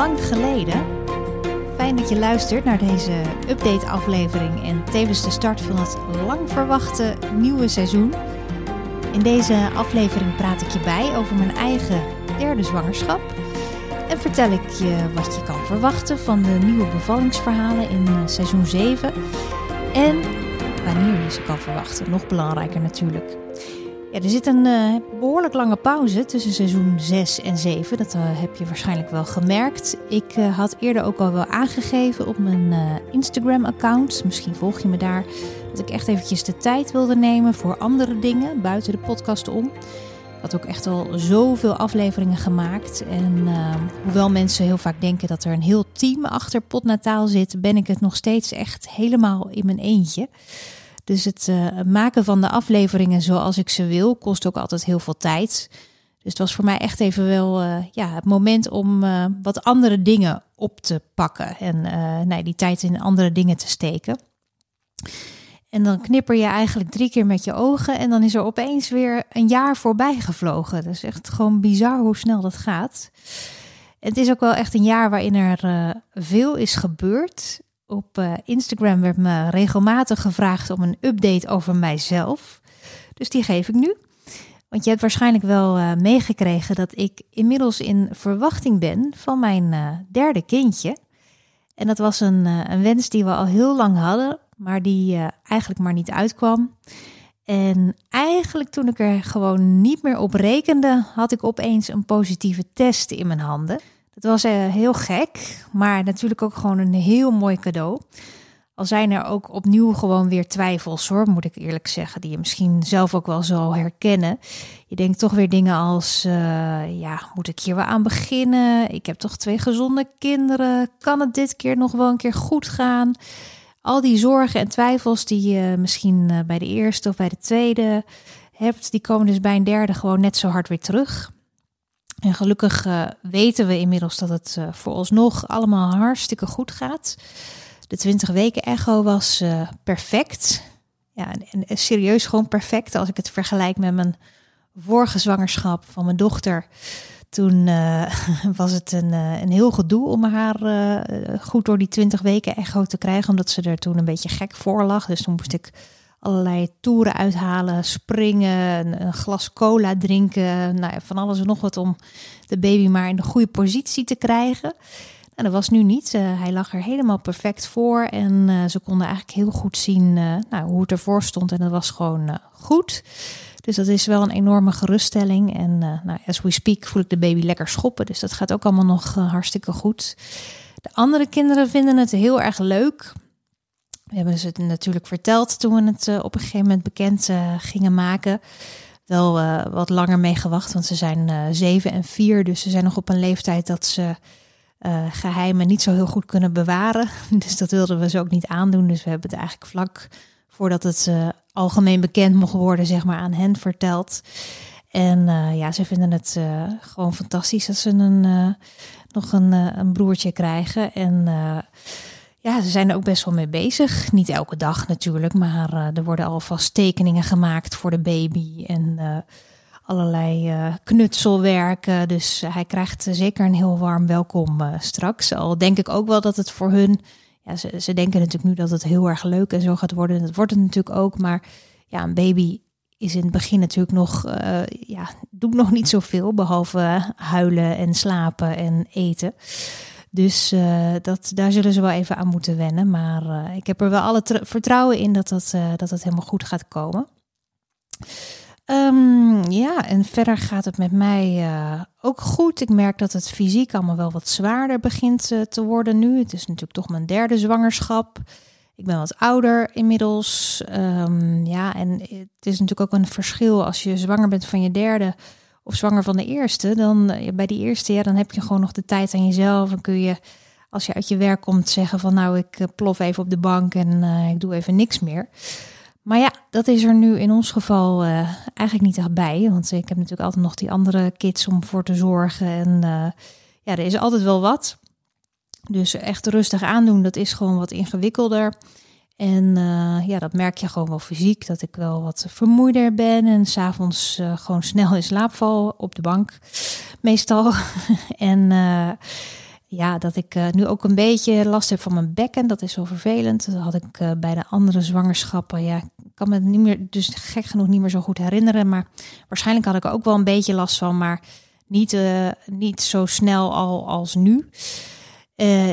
lang geleden. Fijn dat je luistert naar deze update-aflevering en tevens de start van het lang verwachte nieuwe seizoen. In deze aflevering praat ik je bij over mijn eigen derde zwangerschap. En vertel ik je wat je kan verwachten van de nieuwe bevallingsverhalen in eh, seizoen 7. En wanneer je ze kan verwachten. Nog belangrijker natuurlijk. Er zit een uh, behoorlijk lange pauze tussen seizoen 6 en 7. Dat uh, heb je waarschijnlijk wel gemerkt. Ik uh, had eerder ook al wel aangegeven op mijn Instagram-account. Misschien volg je me daar. Dat ik echt eventjes de tijd wilde nemen voor andere dingen buiten de podcast om. Ik had ook echt al zoveel afleveringen gemaakt. En hoewel mensen heel vaak denken dat er een heel team achter Potnataal zit, ben ik het nog steeds echt helemaal in mijn eentje. Dus het uh, maken van de afleveringen zoals ik ze wil, kost ook altijd heel veel tijd. Dus het was voor mij echt even wel uh, ja, het moment om uh, wat andere dingen op te pakken. En nee, die tijd in andere dingen te steken. En dan knipper je eigenlijk drie keer met je ogen en dan is er opeens weer een jaar voorbij gevlogen. Dat is echt gewoon bizar hoe snel dat gaat. Het is ook wel echt een jaar waarin er veel is gebeurd. Op uh, Instagram werd me regelmatig gevraagd om een update over mijzelf. Dus die geef ik nu. Want je hebt waarschijnlijk wel uh, meegekregen dat ik inmiddels in verwachting ben van mijn uh, derde kindje. En dat was een, een, wens die we al heel lang hadden, maar die eigenlijk maar niet uitkwam. En eigenlijk toen ik er gewoon niet meer op rekende, had ik opeens een positieve test in mijn handen. Het was uh, heel gek, maar natuurlijk ook gewoon een heel mooi cadeau. Al zijn er ook opnieuw gewoon weer twijfels hoor, moet ik eerlijk zeggen, die je misschien zelf ook wel zal herkennen. Je denkt toch weer dingen als, uh, ja, moet ik hier wel aan beginnen? Ik heb toch twee gezonde kinderen. Kan het dit keer nog wel een keer goed gaan? Al die zorgen en twijfels die je misschien uh, bij de eerste of bij de tweede hebt, die komen dus bij een derde gewoon net zo hard weer terug. En gelukkig uh, weten we inmiddels dat het uh, voor ons nog allemaal hartstikke goed gaat. De 20 weken echo was uh, perfect. Ja, en, en, serieus gewoon perfect als ik het vergelijk met mijn vorige zwangerschap van mijn dochter. Toen was het een, een heel gedoe om haar goed door die 20 weken echo te krijgen, omdat ze er toen een beetje gek voor lag. Dus toen moest ik allerlei toeren uithalen, springen, een glas cola drinken. Nou van alles en nog wat om de baby maar in de goede positie te krijgen. En dat was nu niet. Uh, hij lag er helemaal perfect voor. En uh, ze konden eigenlijk heel goed zien uh, nou, hoe het ervoor stond. En dat was gewoon goed. Dus dat is wel een enorme geruststelling. En nou, as we speak voel ik de baby lekker schoppen. Dus dat gaat ook allemaal nog hartstikke goed. De andere kinderen vinden het heel erg leuk. We hebben ze het natuurlijk verteld toen we het uh, op een gegeven moment bekend uh, gingen maken. Wel uh, wat langer mee gewacht, want ze zijn zeven en vier. Dus ze zijn nog op een leeftijd dat ze geheimen niet zo heel goed kunnen bewaren. Dus dat wilden we ze ook niet aandoen. Dus we hebben het eigenlijk vlak voordat het algemeen bekend mocht worden, zeg maar, aan hen verteld. En ja, ze vinden het gewoon fantastisch dat ze een, nog een, een broertje krijgen. En ja, ze zijn er ook best wel mee bezig. Niet elke dag natuurlijk, maar uh, er worden alvast tekeningen gemaakt voor de baby en uh, allerlei uh, knutselwerken. Dus hij krijgt zeker een heel warm welkom straks. Al denk ik ook wel dat het voor hun, ja, ze, denken natuurlijk nu dat het heel erg leuk en zo gaat worden. Dat wordt het natuurlijk ook, maar ja, een baby is in het begin natuurlijk nog, ja, doet nog niet zoveel behalve huilen en slapen en eten. Dus uh, dat, daar zullen ze wel even aan moeten wennen. Maar uh, ik heb er wel alle vertrouwen in dat dat, uh, dat dat helemaal goed gaat komen. Um, ja, en verder gaat het met mij ook goed. Ik merk dat het fysiek allemaal wel wat zwaarder begint te worden nu. Het is natuurlijk toch mijn derde zwangerschap. Ik ben wat ouder inmiddels. Um, ja, en het is natuurlijk ook een verschil als je zwanger bent van je derde of zwanger van de eerste, dan eh, bij die eerste, ja, dan heb je gewoon nog de tijd aan jezelf. Dan kun je, als je uit je werk komt, zeggen van nou, ik eh, plof even op de bank en uh, ik doe even niks meer. Maar ja, dat is er nu in ons geval eigenlijk niet echt bij. Want ik heb natuurlijk altijd nog die andere kids om voor te zorgen. En ja, er is altijd wel wat. Dus echt rustig aandoen, dat is gewoon wat ingewikkelder. En uh, ja, dat merk je gewoon wel fysiek, dat ik wel wat vermoeider ben. En s'avonds uh, gewoon snel in slaap val op de bank, meestal. en uh, ja, dat ik nu ook een beetje last heb van mijn bekken. Dat is wel vervelend. Dat had ik bij de andere zwangerschappen. Ja, kan me het niet meer, dus gek genoeg niet meer zo goed herinneren. Maar waarschijnlijk had ik er ook wel een beetje last van. Maar niet, niet zo snel al als nu.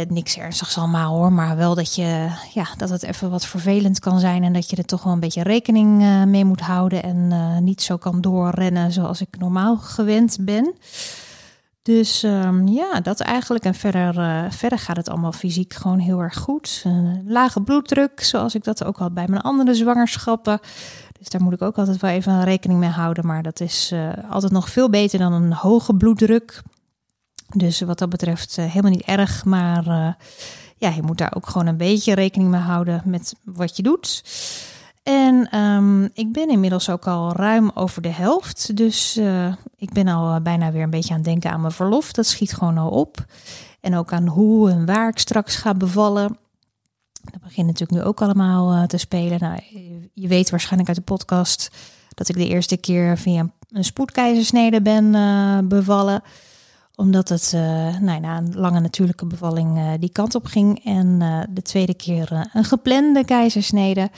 Niks ernstigs allemaal hoor. Maar wel dat, je, ja, dat het even wat vervelend kan zijn. En dat je er toch wel een beetje rekening mee moet houden. En niet zo kan doorrennen zoals ik normaal gewend ben. Dus um, ja, dat eigenlijk. En verder, verder gaat het allemaal fysiek gewoon heel erg goed. Lage bloeddruk, zoals ik dat ook had bij mijn andere zwangerschappen. Dus daar moet ik ook altijd wel even rekening mee houden. Maar dat is altijd nog veel beter dan een hoge bloeddruk. Dus wat dat betreft helemaal niet erg. Maar ja, je moet daar ook gewoon een beetje rekening mee houden met wat je doet. En um, ik ben inmiddels ook al ruim over de helft. Dus uh, ik ben al eh, bijna weer een beetje aan het denken aan mijn verlof. Dat schiet gewoon al op. En ook aan hoe en waar ik straks ga bevallen. Dat begint natuurlijk nu ook allemaal te spelen. Nou, je weet waarschijnlijk uit de podcast dat ik de eerste keer via een spoedkeizersnede ben bevallen omdat het uh, nou, na een lange natuurlijke bevalling uh, die kant op ging. En uh, de tweede keer een geplande keizersnede.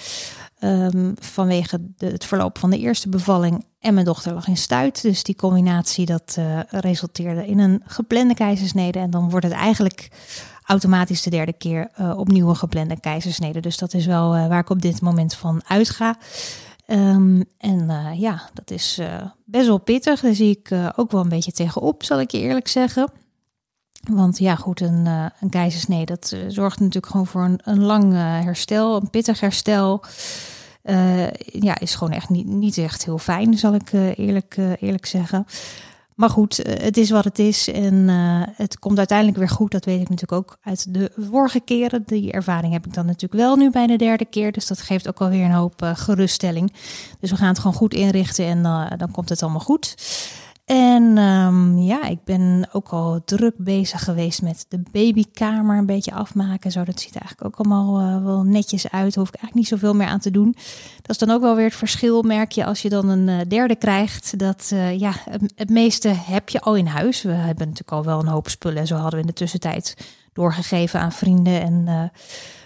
Um, vanwege het verloop van de eerste bevalling. En mijn dochter lag in stuit. Dus die combinatie dat resulteerde in een geplande keizersnede. En dan wordt het eigenlijk automatisch de derde keer opnieuw een geplande keizersnede. Dus dat is wel waar ik op dit moment van uitga. Um, en uh, ja, dat is uh, best wel pittig. Daar zie ik uh, ook wel een beetje tegenop, zal ik je eerlijk zeggen. Want ja, goed, een, een keizersnee, dat zorgt natuurlijk gewoon voor een, een lang herstel, een pittig herstel. ja, is gewoon echt niet, niet echt heel fijn, zal ik eerlijk, eerlijk zeggen. Maar goed, eh, het is wat het is. En uh, het komt uiteindelijk weer goed. Dat weet ik natuurlijk ook uit de vorige keren. Die ervaring heb ik dan natuurlijk wel nu bij de derde keer. Dus dat geeft ook alweer een hoop uh, geruststelling. Dus we gaan het gewoon goed inrichten en dan komt het allemaal goed. En um, ja, ik ben ook al druk bezig geweest met de babykamer een beetje afmaken. Zo, dat ziet er eigenlijk ook allemaal uh, wel netjes uit. Hoef ik eigenlijk niet zoveel meer aan te doen. Dat is dan ook wel weer het verschil, merk je, als je dan een uh, derde krijgt. Dat uh, ja, het, het, meeste heb je al in huis. We hebben natuurlijk al wel een hoop spullen. Zo hadden we in de tussentijd doorgegeven aan vrienden en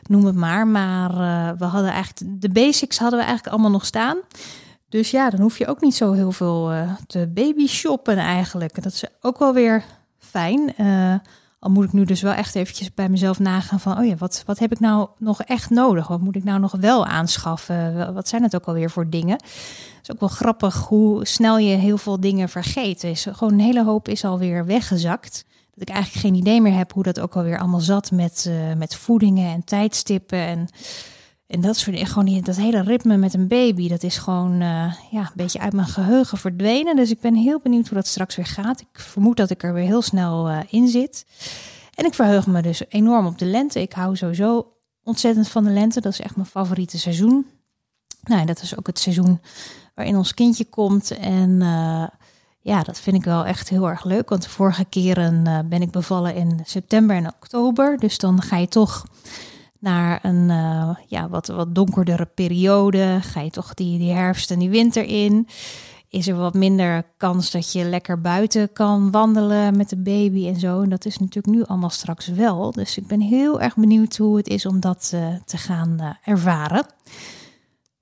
noem het maar. Maar we hadden eigenlijk de basics hadden we eigenlijk allemaal nog staan. Dus ja, dan hoef je ook niet zo heel veel uh, te baby shoppen eigenlijk. Dat is ook wel weer fijn. Uh, al moet ik nu dus wel echt eventjes bij mezelf nagaan van... oh ja, wat, wat heb ik nou nog echt nodig? Wat moet ik nou nog wel aanschaffen? Wat zijn het ook alweer voor dingen? Het is ook wel grappig hoe snel je heel veel dingen vergeet. Gewoon een hele hoop is alweer weggezakt. Dat ik eigenlijk geen idee meer heb hoe dat ook alweer allemaal zat met, met voedingen en tijdstippen en... En dat soort gewoon dat hele ritme met een baby, dat is gewoon uh, ja, een beetje uit mijn geheugen verdwenen. Dus ik ben heel benieuwd hoe dat straks weer gaat. Ik vermoed dat ik er weer heel snel uh, in zit. En ik verheug me dus enorm op de lente. Ik hou sowieso ontzettend van de lente. Dat is echt mijn favoriete seizoen. Nou, dat is ook het seizoen waarin ons kindje komt. En uh, ja, dat vind ik wel echt heel erg leuk. Want de vorige keren ben ik bevallen in september en oktober. Dus dan ga je toch naar een uh, ja, wat, wat donkerdere periode. Ga je toch die, die herfst en die winter in. Is er wat minder kans dat je lekker buiten kan wandelen met de baby en zo. En dat is natuurlijk nu allemaal straks wel. Dus ik ben heel erg benieuwd hoe het is om dat uh, te gaan uh, ervaren.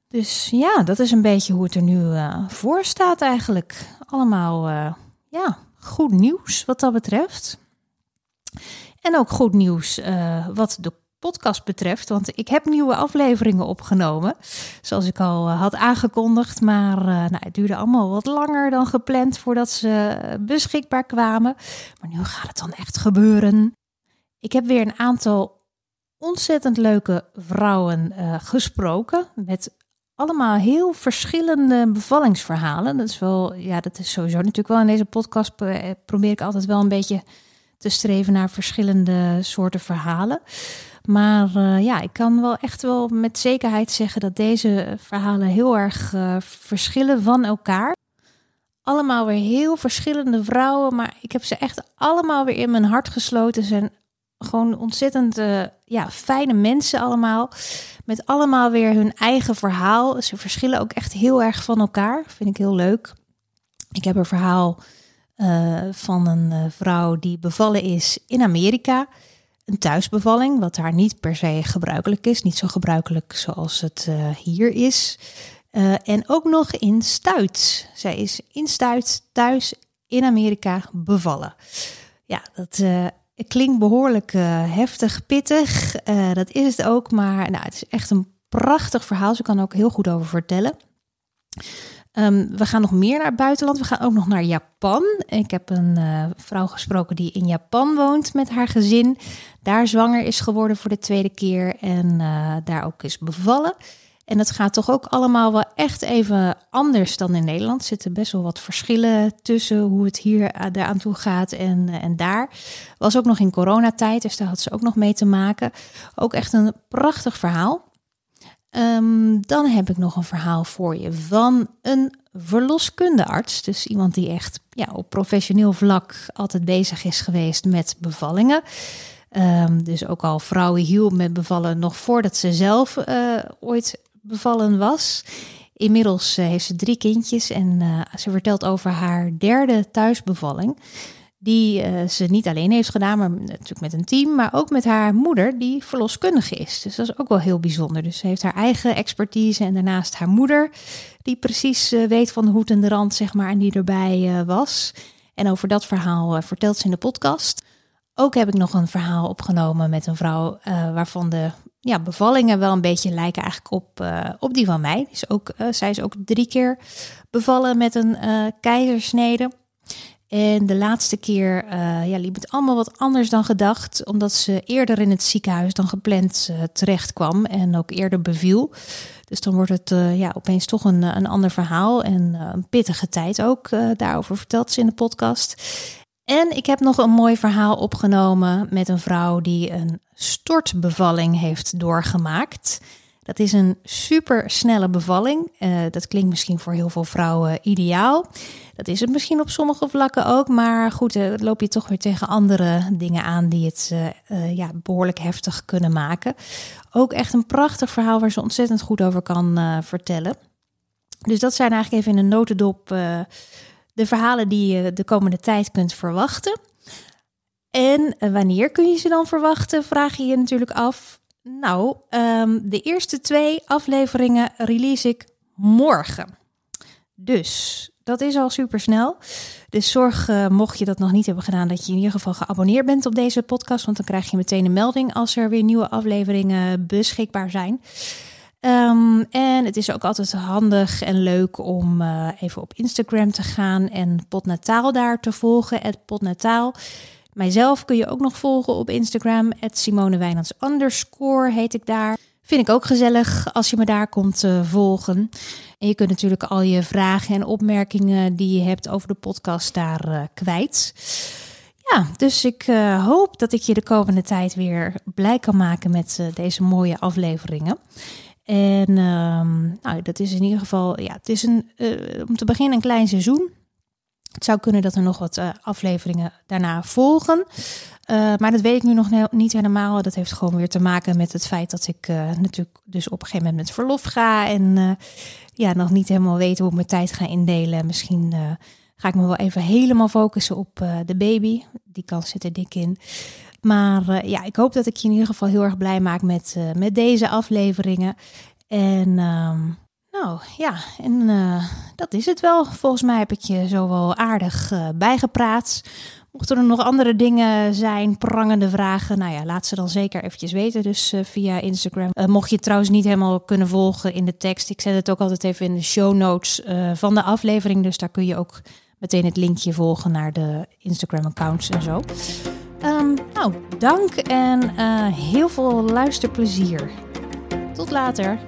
Dus ja, dat is een beetje hoe het er nu voor staat eigenlijk. Allemaal ja, goed nieuws wat dat betreft. En ook goed nieuws wat de podcast betreft. Want ik heb nieuwe afleveringen opgenomen. Zoals ik al eh, had aangekondigd. Maar uh, nou, het duurde allemaal wat langer dan gepland voordat ze beschikbaar kwamen. Maar nu gaat het dan echt gebeuren. Ik heb weer een aantal ontzettend leuke vrouwen uh, gesproken. Met allemaal heel verschillende bevallingsverhalen. Dat is wel, ja, dat is sowieso natuurlijk wel in deze podcast. Probeer ik altijd wel een beetje te streven naar verschillende soorten verhalen. Maar uh, ja, ik kan wel echt wel met zekerheid zeggen dat deze verhalen heel erg uh, verschillen van elkaar. Allemaal weer heel verschillende vrouwen, maar ik heb ze echt allemaal weer in mijn hart gesloten. Ze zijn gewoon ontzettend uh, ja, fijne mensen allemaal. Met allemaal weer hun eigen verhaal. Ze verschillen ook echt heel erg van elkaar. Vind ik heel leuk. Ik heb een verhaal van een vrouw die bevallen is in Amerika. Een thuisbevalling, wat daar niet per se gebruikelijk is. Niet zo gebruikelijk zoals het hier is. en ook nog in Stuit. Zij is in Stuit thuis in Amerika bevallen. Ja, dat klinkt behoorlijk heftig, pittig. dat is het ook, maar nou, het is echt een prachtig verhaal. Ze kan er ook heel goed over vertellen. Ehm, we gaan nog meer naar het buitenland. We gaan ook nog naar Japan. Ik heb een uh, vrouw gesproken die in Japan woont met haar gezin. Daar zwanger is geworden voor de tweede keer en uh, daar ook is bevallen. En het gaat toch ook allemaal wel echt even anders dan in Nederland. Er zitten best wel wat verschillen tussen hoe het hier aan toe gaat en, en daar. Was ook nog in coronatijd, dus daar had ze ook nog mee te maken. Ook echt een prachtig verhaal. Um, dan heb ik nog een verhaal voor je van een verloskundearts. Dus iemand die echt ja, op professioneel vlak altijd bezig is geweest met bevallingen. Um, dus ook al vrouwen hielp met bevallen nog voordat ze zelf uh, ooit bevallen was. Inmiddels uh, heeft ze drie kindjes en uh, ze vertelt over haar derde thuisbevalling die uh, ze niet alleen heeft gedaan, maar natuurlijk met een team, maar ook met haar moeder, die verloskundige is. Dus dat is ook wel heel bijzonder. Dus ze heeft haar eigen expertise en daarnaast haar moeder, die precies uh, weet van de hoed en de rand, zeg maar, en die erbij uh, was. En over dat verhaal vertelt ze in de podcast. Ook heb ik nog een verhaal opgenomen met een vrouw waarvan de ja, bevallingen wel een beetje lijken eigenlijk op, op die van mij. Is ook, zij is ook drie keer bevallen met een keizersnede. En de laatste keer uh, ja, liep het allemaal wat anders dan gedacht, omdat ze eerder in het ziekenhuis dan gepland uh, terecht kwam en ook eerder beviel. Dus dan wordt het uh, ja, opeens toch een, een ander verhaal en een pittige tijd ook. daarover vertelt ze in de podcast. En ik heb nog een mooi verhaal opgenomen met een vrouw die een stortbevalling heeft doorgemaakt. Dat is een super snelle bevalling. Uh, dat klinkt misschien voor heel veel vrouwen ideaal. Dat is het misschien op sommige vlakken ook. Maar goed, uh, loop je toch weer tegen andere dingen aan die het uh, ja, behoorlijk heftig kunnen maken. Ook echt een prachtig verhaal waar ze ontzettend goed over kan vertellen. Dus dat zijn eigenlijk even in een notendop de verhalen die je de komende tijd kunt verwachten. En wanneer kun je ze dan verwachten, vraag je je natuurlijk af. Nou, um, de eerste twee afleveringen release ik morgen. Dus dat is al super snel. Dus zorg, uh, mocht je dat nog niet hebben gedaan, dat je in ieder geval geabonneerd bent op deze podcast. Want dan krijg je meteen een melding als er weer nieuwe afleveringen beschikbaar zijn. Um, en het is ook altijd handig en leuk om uh, even op Instagram te gaan en Potnataal daar te volgen. Het Potnataal. Mijzelf kun je ook nog volgen op Instagram. Simone underscore heet ik daar. Vind ik ook gezellig als je me daar komt uh, volgen. En je kunt natuurlijk al je vragen en opmerkingen die je hebt over de podcast daar uh, kwijt. Ja, dus ik uh, hoop dat ik je de komende tijd weer blij kan maken met deze mooie afleveringen. En ehm, nou, dat is in ieder geval, ja, het is een, om te beginnen een klein seizoen. Het zou kunnen dat er nog wat uh, afleveringen daarna volgen. Uh, maar dat weet ik nu nog niet helemaal. Dat heeft gewoon weer te maken met het feit dat ik uh, natuurlijk dus op een gegeven moment met verlof ga. En ja, nog niet helemaal weet hoe ik mijn tijd ga indelen. Misschien ga ik me wel even helemaal focussen op de baby. Die kans zit er dik in. Maar ja, ik hoop dat ik je in ieder geval heel erg blij maak met, met deze afleveringen. En ehm, nou ja, en uh, dat is het wel. Volgens mij heb ik je zo wel aardig uh, bijgepraat. Mochten er nog andere dingen zijn, prangende vragen, nou ja, laat ze dan zeker eventjes weten. Dus uh, via Instagram. mocht je trouwens niet helemaal kunnen volgen in de tekst, ik zet het ook altijd even in de show notes van de aflevering. Dus daar kun je ook meteen het linkje volgen naar de Instagram-accounts en zo. Um, nou, dank en heel veel luisterplezier. Tot later.